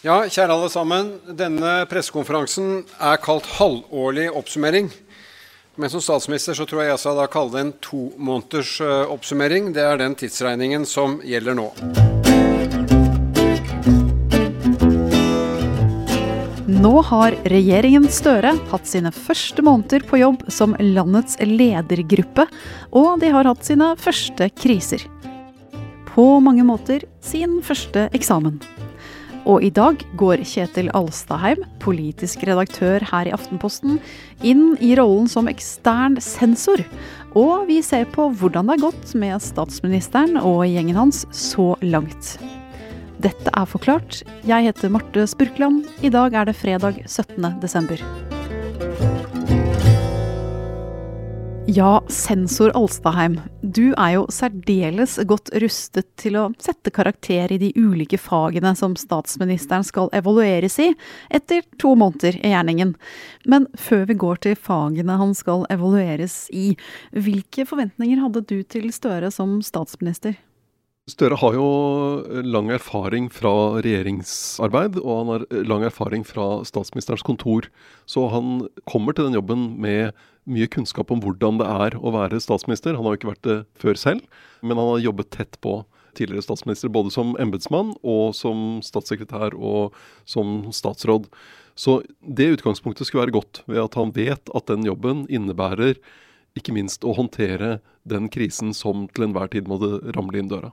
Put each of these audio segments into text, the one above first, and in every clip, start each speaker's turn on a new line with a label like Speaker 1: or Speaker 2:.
Speaker 1: Ja, kjære alle sammen. Denne pressekonferansen er kalt halvårlig oppsummering. Men som statsminister så tror jeg jeg skal da kalle det en tomåneders uh, oppsummering. Det er den tidsregningen som gjelder nå.
Speaker 2: Nå har regjeringen Støre hatt sine første måneder på jobb som landets ledergruppe, og de har hatt sine første kriser. På mange måter sin første eksamen. Og i dag går Kjetil Alstaheim, politisk redaktør her i Aftenposten, inn i rollen som ekstern sensor. Og vi ser på hvordan det har gått med statsministeren og gjengen hans så langt. Dette er forklart. Jeg heter Marte Spurkland. I dag er det fredag 17. desember. Ja, sensor Alstaheim. Du er jo særdeles godt rustet til å sette karakter i de ulike fagene som statsministeren skal evalueres i, etter to måneder i gjerningen. Men før vi går til fagene han skal evalueres i, hvilke forventninger hadde du til Støre som statsminister?
Speaker 3: Støre har jo lang erfaring fra regjeringsarbeid, og han har lang erfaring fra statsministerens kontor. Så han kommer til den jobben med mye kunnskap om hvordan det er å være statsminister. Han har jo ikke vært det før selv, men han har jobbet tett på tidligere statsminister, både som embetsmann og som statssekretær og som statsråd. Så det utgangspunktet skulle være godt, ved at han vet at den jobben innebærer ikke minst å håndtere den krisen som til enhver tid måtte ramle inn døra.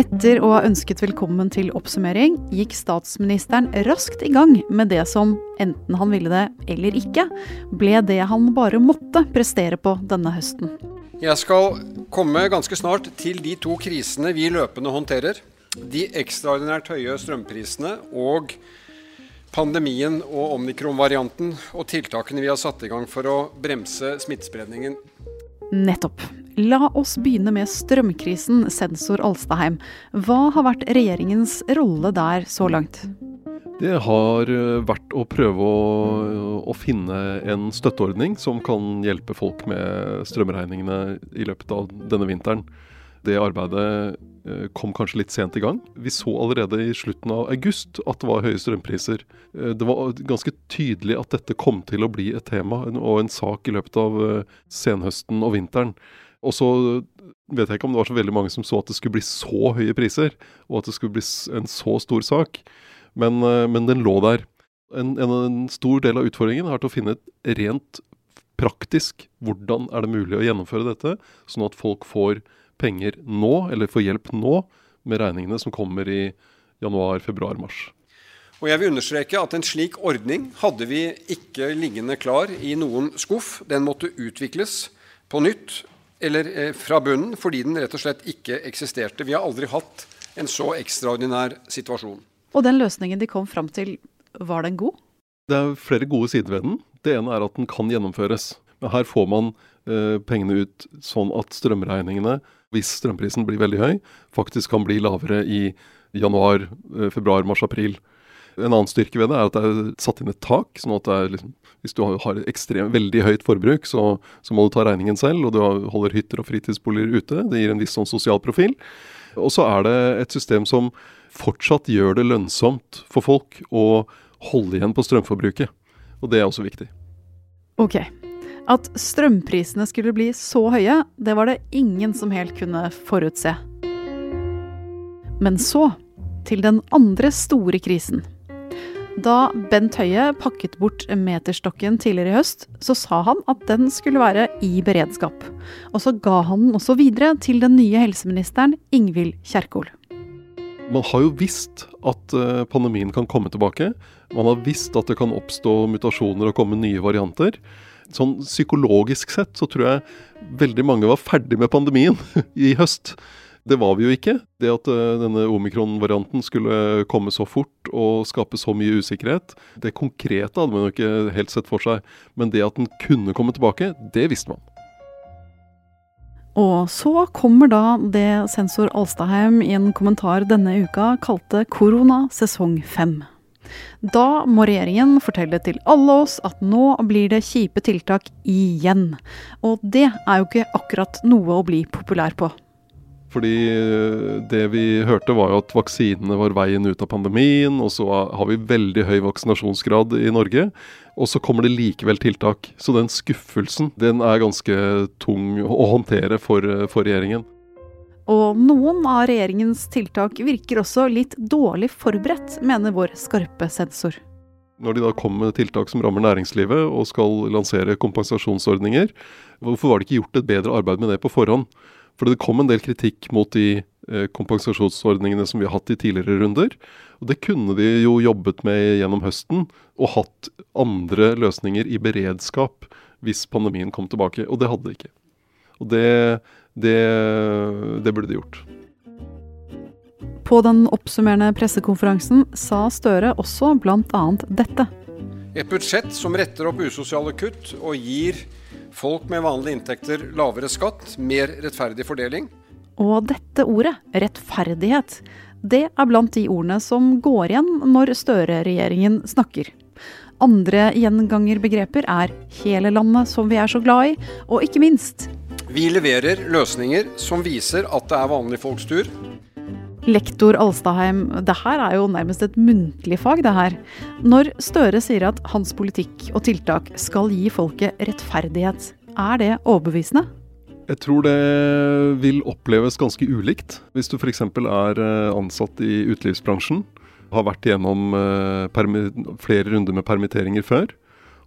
Speaker 2: Etter å ha ønsket velkommen til oppsummering, gikk statsministeren raskt i gang med det som, enten han ville det eller ikke, ble det han bare måtte prestere på denne høsten.
Speaker 1: Jeg skal komme ganske snart til de to krisene vi løpende håndterer. De ekstraordinært høye strømprisene og pandemien og omikron-varianten og tiltakene vi har satt i gang for å bremse smittespredningen.
Speaker 2: Nettopp. La oss begynne med strømkrisen, sensor Alstaheim. Hva har vært regjeringens rolle der så langt?
Speaker 3: Det har eh, vært å prøve å, å, finne en støtteordning som kan hjelpe folk med strømregningene i løpet av denne vinteren. Det arbeidet kom kanskje litt sent i gang. Vi så allerede i slutten av august at det var høye strømpriser. Eh, det var ganske tydelig at dette kom til å bli et tema og en sak i løpet av senhøsten og vinteren. Og så vet jeg ikke om det var så veldig mange som så at det skulle bli så høye priser, og at det skulle bli en så stor sak. Men, eh, men den lå der. En, en, en, stor del av utfordringen er til å finne et rent praktisk hvordan er det mulig å gjennomføre dette, sånn at folk får penger nå, eller få hjelp nå, med regningene som kommer i januar, februar, mars.
Speaker 1: Og jeg vil understreke at En slik ordning hadde vi ikke liggende klar i noen skuff. Den måtte utvikles på nytt eller eh, fra bunnen fordi den rett og slett ikke eksisterte. Vi har aldri hatt en så ekstraordinær situasjon.
Speaker 2: Og den løsningen de kom fram til, var den god?
Speaker 3: Det er flere gode sider ved den. Det ene er at den kan gjennomføres. Men her får man eh, pengene ut sånn at strømregningene, hvis strømprisen blir veldig høy, faktisk kan bli lavere i januar, eh, februar, mars, april. En annen styrke ved det er at det er satt inn et tak. sånn at liksom, Hvis du har ekstrem, veldig høyt forbruk, så, så, må du ta regningen selv. Og du holder hytter og fritidsboliger ute. Det gir en viss sånn sosial profil. Og så er det et system som fortsatt gjør det lønnsomt for folk å holde igjen på strømforbruket. Og det er også viktig.
Speaker 2: Ok. At strømprisene skulle bli så høye, det var det ingen som helt kunne forutse. Men så, til den andre store krisen. Da Bent Høie pakket bort meterstokken tidligere i høst, så sa han at den skulle være i beredskap. Og så ga han den også videre til den nye helseministeren Ingvild Kjerkol.
Speaker 3: Man har jo visst at eh, pandemien kan komme tilbake. Man har visst at det kan oppstå mutasjoner og komme nye varianter. Sånn psykologisk sett så tror jeg veldig mange var ferdig med pandemien i høst. Det var vi jo ikke. Det at uh, denne omikron-varianten skulle komme så fort og skape så mye usikkerhet, det konkrete hadde man jo ikke helt sett for seg. Men det at den kunne komme tilbake, det visste man.
Speaker 2: Og så kommer da det sensor Alstaheim i en kommentar denne uka kalte korona sesong fem. Da må regjeringen fortelle til alle oss at nå blir det kjipe tiltak igjen. Og det er jo ikke akkurat noe å bli populær på.
Speaker 3: Fordi eh, det vi hørte var jo at vaksinene var veien ut av pandemien, og så har vi veldig høy vaksinasjonsgrad i Norge. Og så kommer det likevel tiltak. Så den skuffelsen den er ganske tung å håndtere for, for regjeringen.
Speaker 2: Og noen av regjeringens tiltak virker også litt dårlig forberedt, mener vår skarpe sensor.
Speaker 3: Når de da kommer med tiltak som rammer næringslivet og skal lansere kompensasjonsordninger, hvorfor var det ikke gjort et bedre arbeid med det på forhånd? For det kom en del kritikk mot de eh, kompensasjonsordningene som vi har hatt i tidligere runder. Og det kunne de jo jobbet med gjennom høsten, og hatt andre løsninger i beredskap hvis pandemien kom tilbake. Og det hadde de ikke. Og det, det, det burde de gjort.
Speaker 2: På den oppsummerende pressekonferansen sa Støre også bl.a. dette.
Speaker 1: Et budsjett som retter opp usosiale kutt og gir Folk med vanlige inntekter lavere skatt, mer rettferdig fordeling.
Speaker 2: Og dette ordet, rettferdighet, det er blant de ordene som går igjen når Støre-regjeringen snakker. Andre gjengangerbegreper er hele landet som vi er så glad i, og ikke minst
Speaker 1: Vi leverer løsninger som viser at det er vanlige folks tur.
Speaker 2: Lektor Alstadheim, det her er jo nærmest et muntlig fag, det her. Når Støre sier at hans politikk og tiltak skal gi folket rettferdighet, er det overbevisende?
Speaker 3: Jeg tror det vil oppleves ganske ulikt. Hvis du f.eks. er eh, ansatt i utelivsbransjen, har vært igjennom eh, flere runder med permitteringer før,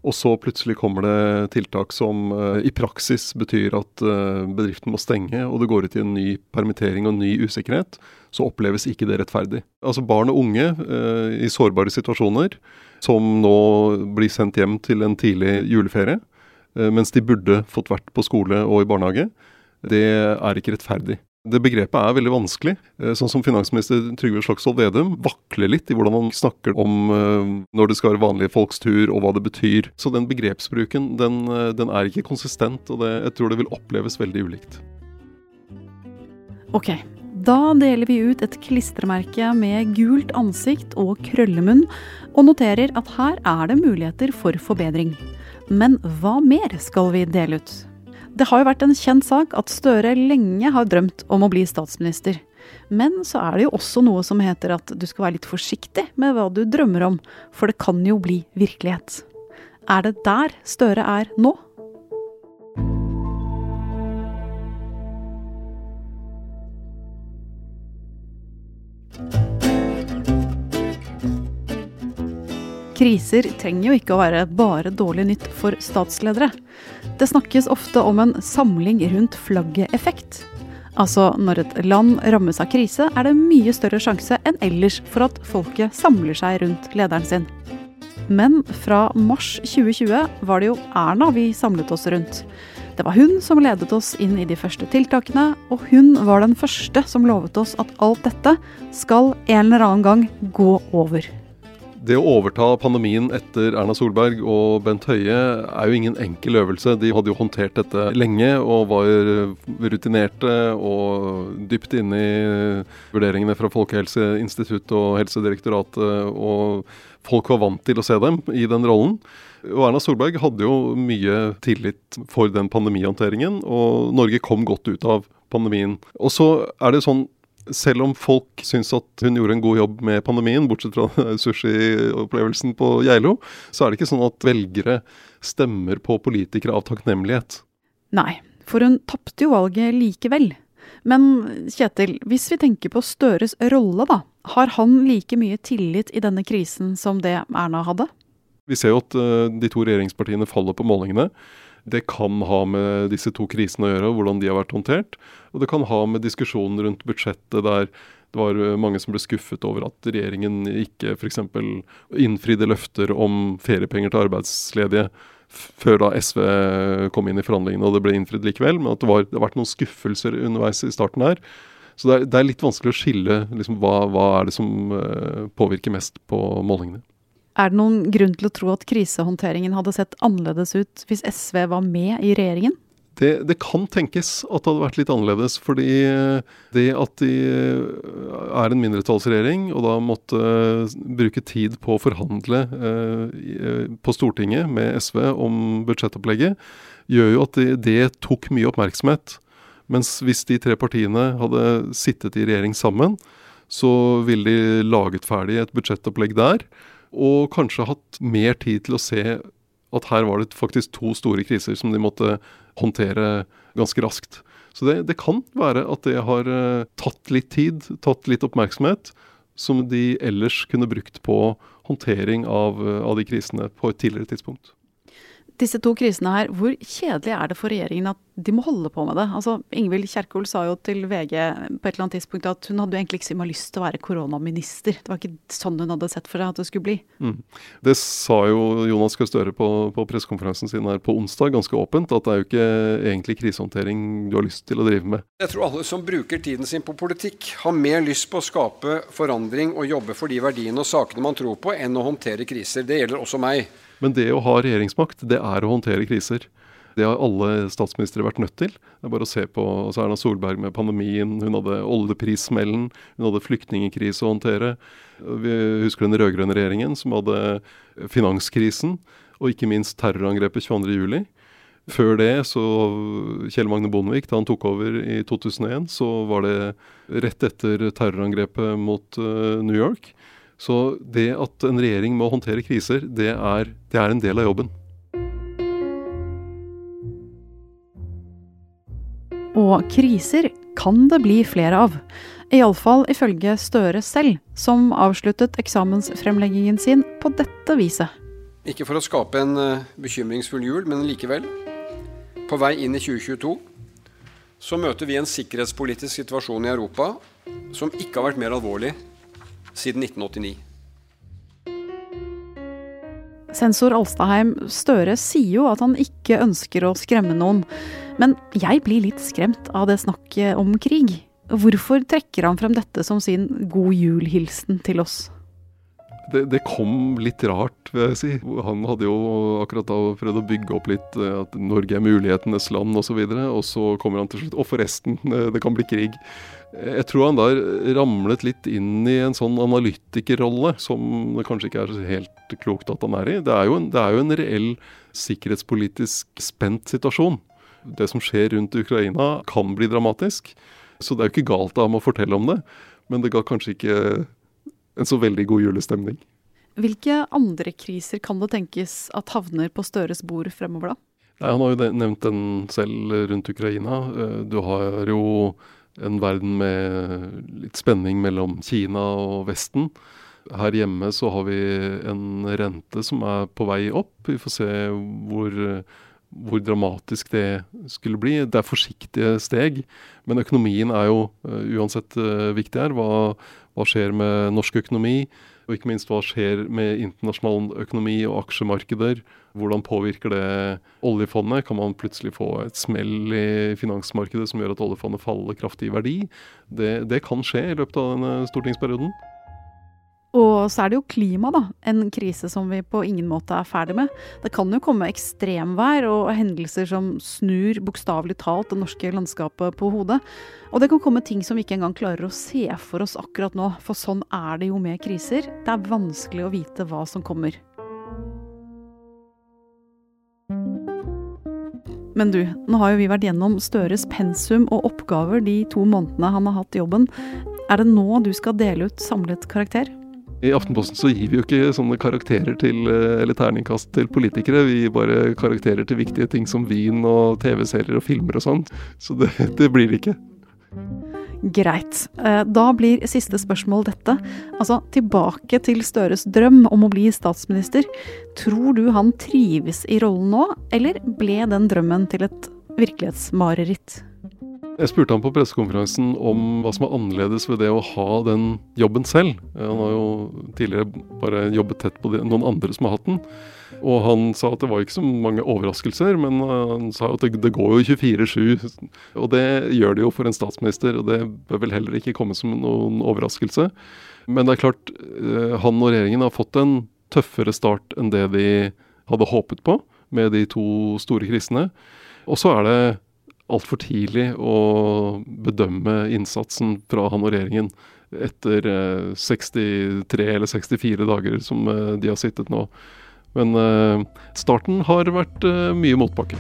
Speaker 3: og så plutselig kommer det tiltak som uh, i praksis betyr at uh, bedriften må stenge, og det går ut i en ny permittering og ny usikkerhet, så oppleves ikke det rettferdig. Altså Barn og unge uh, i sårbare situasjoner som nå blir sendt hjem til en tidlig juleferie, mens de burde fått vært på skole og i barnehage, det er ikke rettferdig. Det begrepet er veldig vanskelig. Eh, sånn som finansminister Trygve Slagsvold Vedum vakler litt i hvordan han snakker om eh, når det skal være vanlige folks tur, og hva det betyr. Så den begrepsbruken, den, eh, den er ikke konsistent, og det, jeg tror det vil oppleves veldig ulikt.
Speaker 2: Ok, da deler vi ut et klistremerke med gult ansikt og krøllemunn, og noterer at her er det muligheter for forbedring. Men hva mer skal vi dele ut? Det har jo vært en kjent sak at Støre lenge har drømt om å bli statsminister. Men så er det jo også noe som heter at du skal være litt forsiktig med hva du drømmer om, for det kan jo bli virkelighet. Er det der Støre er nå? Kriser trenger jo ikke å være bare dårlig nytt for statsledere. Det snakkes ofte om en samling rundt flagget-effekt. Altså, når et land rammes av krise, er det mye større sjanse enn ellers for at folket samler seg rundt lederen sin. Men fra mars 2020 var det jo Erna vi samlet oss rundt. Det var hun som ledet oss inn i de første tiltakene, og hun var den første som lovet oss at alt dette skal en eller annen gang gå over.
Speaker 3: Det å overta pandemien etter Erna Solberg og Bent Høie er jo ingen enkel øvelse. De hadde jo håndtert dette lenge og var rutinerte og dypt inne i vurderingene fra Folkehelseinstituttet og Helsedirektoratet, og folk var vant til å se dem i den rollen. Og Erna Solberg hadde jo mye tillit for den pandemihåndteringen, og Norge kom godt ut av pandemien. Og så er det sånn selv om folk syns at hun gjorde en god jobb med pandemien, bortsett fra sushiopplevelsen på Geilo, så er det ikke sånn at velgere stemmer på politikere av takknemlighet.
Speaker 2: Nei, for hun tapte jo valget likevel. Men Kjetil, hvis vi tenker på Støres rolle, da. Har han like mye tillit i denne krisen som det Erna hadde?
Speaker 3: Vi ser jo at uh, de to regjeringspartiene faller på målingene. Det kan ha med disse to krisene å gjøre, og hvordan de har vært håndtert. Og det kan ha med diskusjonen rundt budsjettet der det var eh, mange som ble skuffet over at regjeringen ikke f.eks. innfridde løfter om feriepenger til arbeidsledige før da SV kom inn i forhandlingene og det ble innfridd likevel. Men at det, var, det har vært noen skuffelser underveis i starten her. Så det er, det er litt vanskelig å skille liksom, hva, hva er det som uh, påvirker mest på målingene.
Speaker 2: Er det noen grunn til å tro at krisehåndteringen hadde sett annerledes ut hvis SV var med i regjeringen?
Speaker 3: Det, det, kan tenkes at det hadde vært litt annerledes. Fordi det at de er en mindretallsregjering, og da måtte bruke tid på å forhandle eh, på Stortinget med SV om budsjettopplegget, gjør jo at det, det tok mye oppmerksomhet. Mens hvis de tre partiene hadde sittet i regjering sammen, så ville de laget ferdig et budsjettopplegg der, og kanskje hatt mer tid til å se at her var det faktisk to store kriser som de måtte håndtere ganske raskt. Så det, det kan være at det har uh, tatt litt tid, tatt litt oppmerksomhet, som de ellers kunne brukt på håndtering av, uh, av de krisene på et tidligere tidspunkt
Speaker 2: disse to krisene her, hvor kjedelig er det for regjeringen at de må holde på med det? Altså, Ingvild Kjerkol sa jo til VG på et eller annet tidspunkt at hun hadde jo egentlig ikke lyst til å være koronaminister. Det var ikke sånn hun hadde sett for seg at det skulle bli. Mm.
Speaker 3: Det sa jo Jonas Gahr Støre på, på pressekonferansen sin her på onsdag ganske åpent, at det er jo ikke egentlig krisehåndtering du har lyst til å drive med.
Speaker 1: Jeg tror alle som bruker tiden sin på politikk, har mer lyst på å skape forandring og jobbe for de verdiene og sakene man tror på, enn å håndtere kriser. Det gjelder også meg.
Speaker 3: Men det å ha regjeringsmakt, det er å håndtere kriser. Det har alle statsministre vært nødt til. Det er bare å se på altså Erna Solberg med pandemien, hun hadde oljeprissmellen, hun hadde flyktningkrise å håndtere. Vi husker den rød-grønne regjeringen som hadde finanskrisen, og ikke minst terrorangrepet 22.07. Før det, så Kjell Magne Bondevik, da han tok over i 2001, så var det rett etter terrorangrepet mot uh, New York. Så det at en regjering må håndtere kriser, det er, det er en del av jobben.
Speaker 2: Og kriser kan det bli flere av. Iallfall ifølge Støre selv, som avsluttet eksamensfremleggingen sin på dette viset.
Speaker 1: Ikke for å skape en uh, bekymringsfull jul, men likevel. På vei inn i 2022 så møter vi en sikkerhetspolitisk situasjon i Europa som ikke har vært mer alvorlig siden 1989.
Speaker 2: Sensor Alstaheim, Støre sier jo at han ikke ønsker å skremme noen. Men jeg blir litt skremt av det snakket om krig. Hvorfor trekker han frem dette som sin god jul-hilsen til oss?
Speaker 3: Det, det, kom litt rart, vil jeg si. Han hadde jo akkurat da prøvd å bygge opp litt eh, at Norge er mulighetenes land osv. Og, så og så kommer han til slutt Og forresten, eh, det kan bli krig. Jeg tror han da ramlet litt inn i en sånn analytikerrolle som det kanskje ikke er så helt klokt at han er i. Det er jo en, er jo en reell sikkerhetspolitisk spent situasjon. Det som skjer rundt Ukraina kan bli dramatisk. Så det er jo ikke galt av ham å fortelle om det, men det ga kanskje ikke en så veldig god julestemning.
Speaker 2: Hvilke andre kriser kan det tenkes at havner på Støres bord fremover, da?
Speaker 3: Nei, han har jo nevnt den selv rundt Ukraina. Eh, du har jo en verden med litt spenning mellom Kina og Vesten. Her hjemme så har vi en rente som er på vei opp. Vi får se hvor, hvor dramatisk det skulle bli. Det er forsiktige steg, men økonomien er jo uh, uansett uh, viktig her. Hva, hva, skjer med norsk økonomi? Og ikke minst hva skjer med internasjonal økonomi og aksjemarkeder? Hvordan påvirker det oljefondet? Kan man plutselig få et smell i finansmarkedet som gjør at oljefondet faller kraftig i verdi? Det, det kan skje i løpet av denne stortingsperioden.
Speaker 2: Og så er det jo klima, da. En krise som vi på ingen måte er ferdig med. Det kan jo komme ekstremvær og hendelser som snur bokstavelig talt det norske landskapet på hodet. Og det kan komme ting som vi ikke engang klarer å se for oss akkurat nå. For sånn er det jo med kriser. Det er vanskelig å vite hva som kommer. Men du, nå har jo vi vært gjennom Støres pensum og oppgaver de to månedene han har hatt jobben. Er det nå du skal dele ut samlet karakter?
Speaker 3: I Aftenposten så gir vi jo ikke sånne karakterer til, eh, eller terningkast til politikere. Vi gir bare karakterer til viktige ting som vin og TV-serier og filmer og sånn. Så det, det blir det ikke.
Speaker 2: Greit. Eh, da blir siste spørsmål dette. Altså, tilbake til Støres drøm om å bli statsminister. Tror du han trives i rollen nå, eller ble den drømmen til et virkelighetsmareritt?
Speaker 3: Jeg spurte han på pressekonferansen om hva som er annerledes ved det å ha den jobben selv. Han har jo tidligere bare jobbet tett på noen andre som har hatt den. Og han sa at det var ikke så mange overraskelser, men han sa at det, det går jo 24-7. Og det gjør det jo for en statsminister, og det bør vel heller ikke komme som noen overraskelse. Men det er klart, eh, han og regjeringen har fått en tøffere start enn det de hadde håpet på med de to store krisene. Og så er det altfor tidlig å bedømme innsatsen fra han og regjeringen etter 63 eh, eller 64 dager som eh, de har sittet nå. Men eh, starten har vært mye motbakke.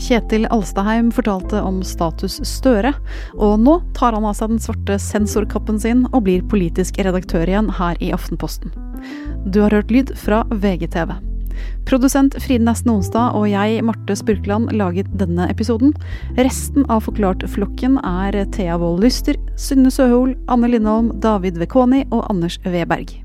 Speaker 2: Kjetil Alstaheim fortalte om status Støre, og nå tar han av seg den svarte sensorkappen sin og blir politisk redaktør igjen her i Aftenposten. Du har hørt lyd fra VGTV. Produsent Fride Nesten Onsdag og jeg, Marte Spurkland, laget denne episoden. Resten av Forklart-flokken er Thea Wold Lyster, Synne Søhol, Anne Lindholm, David Vekoni og Anders Weberg.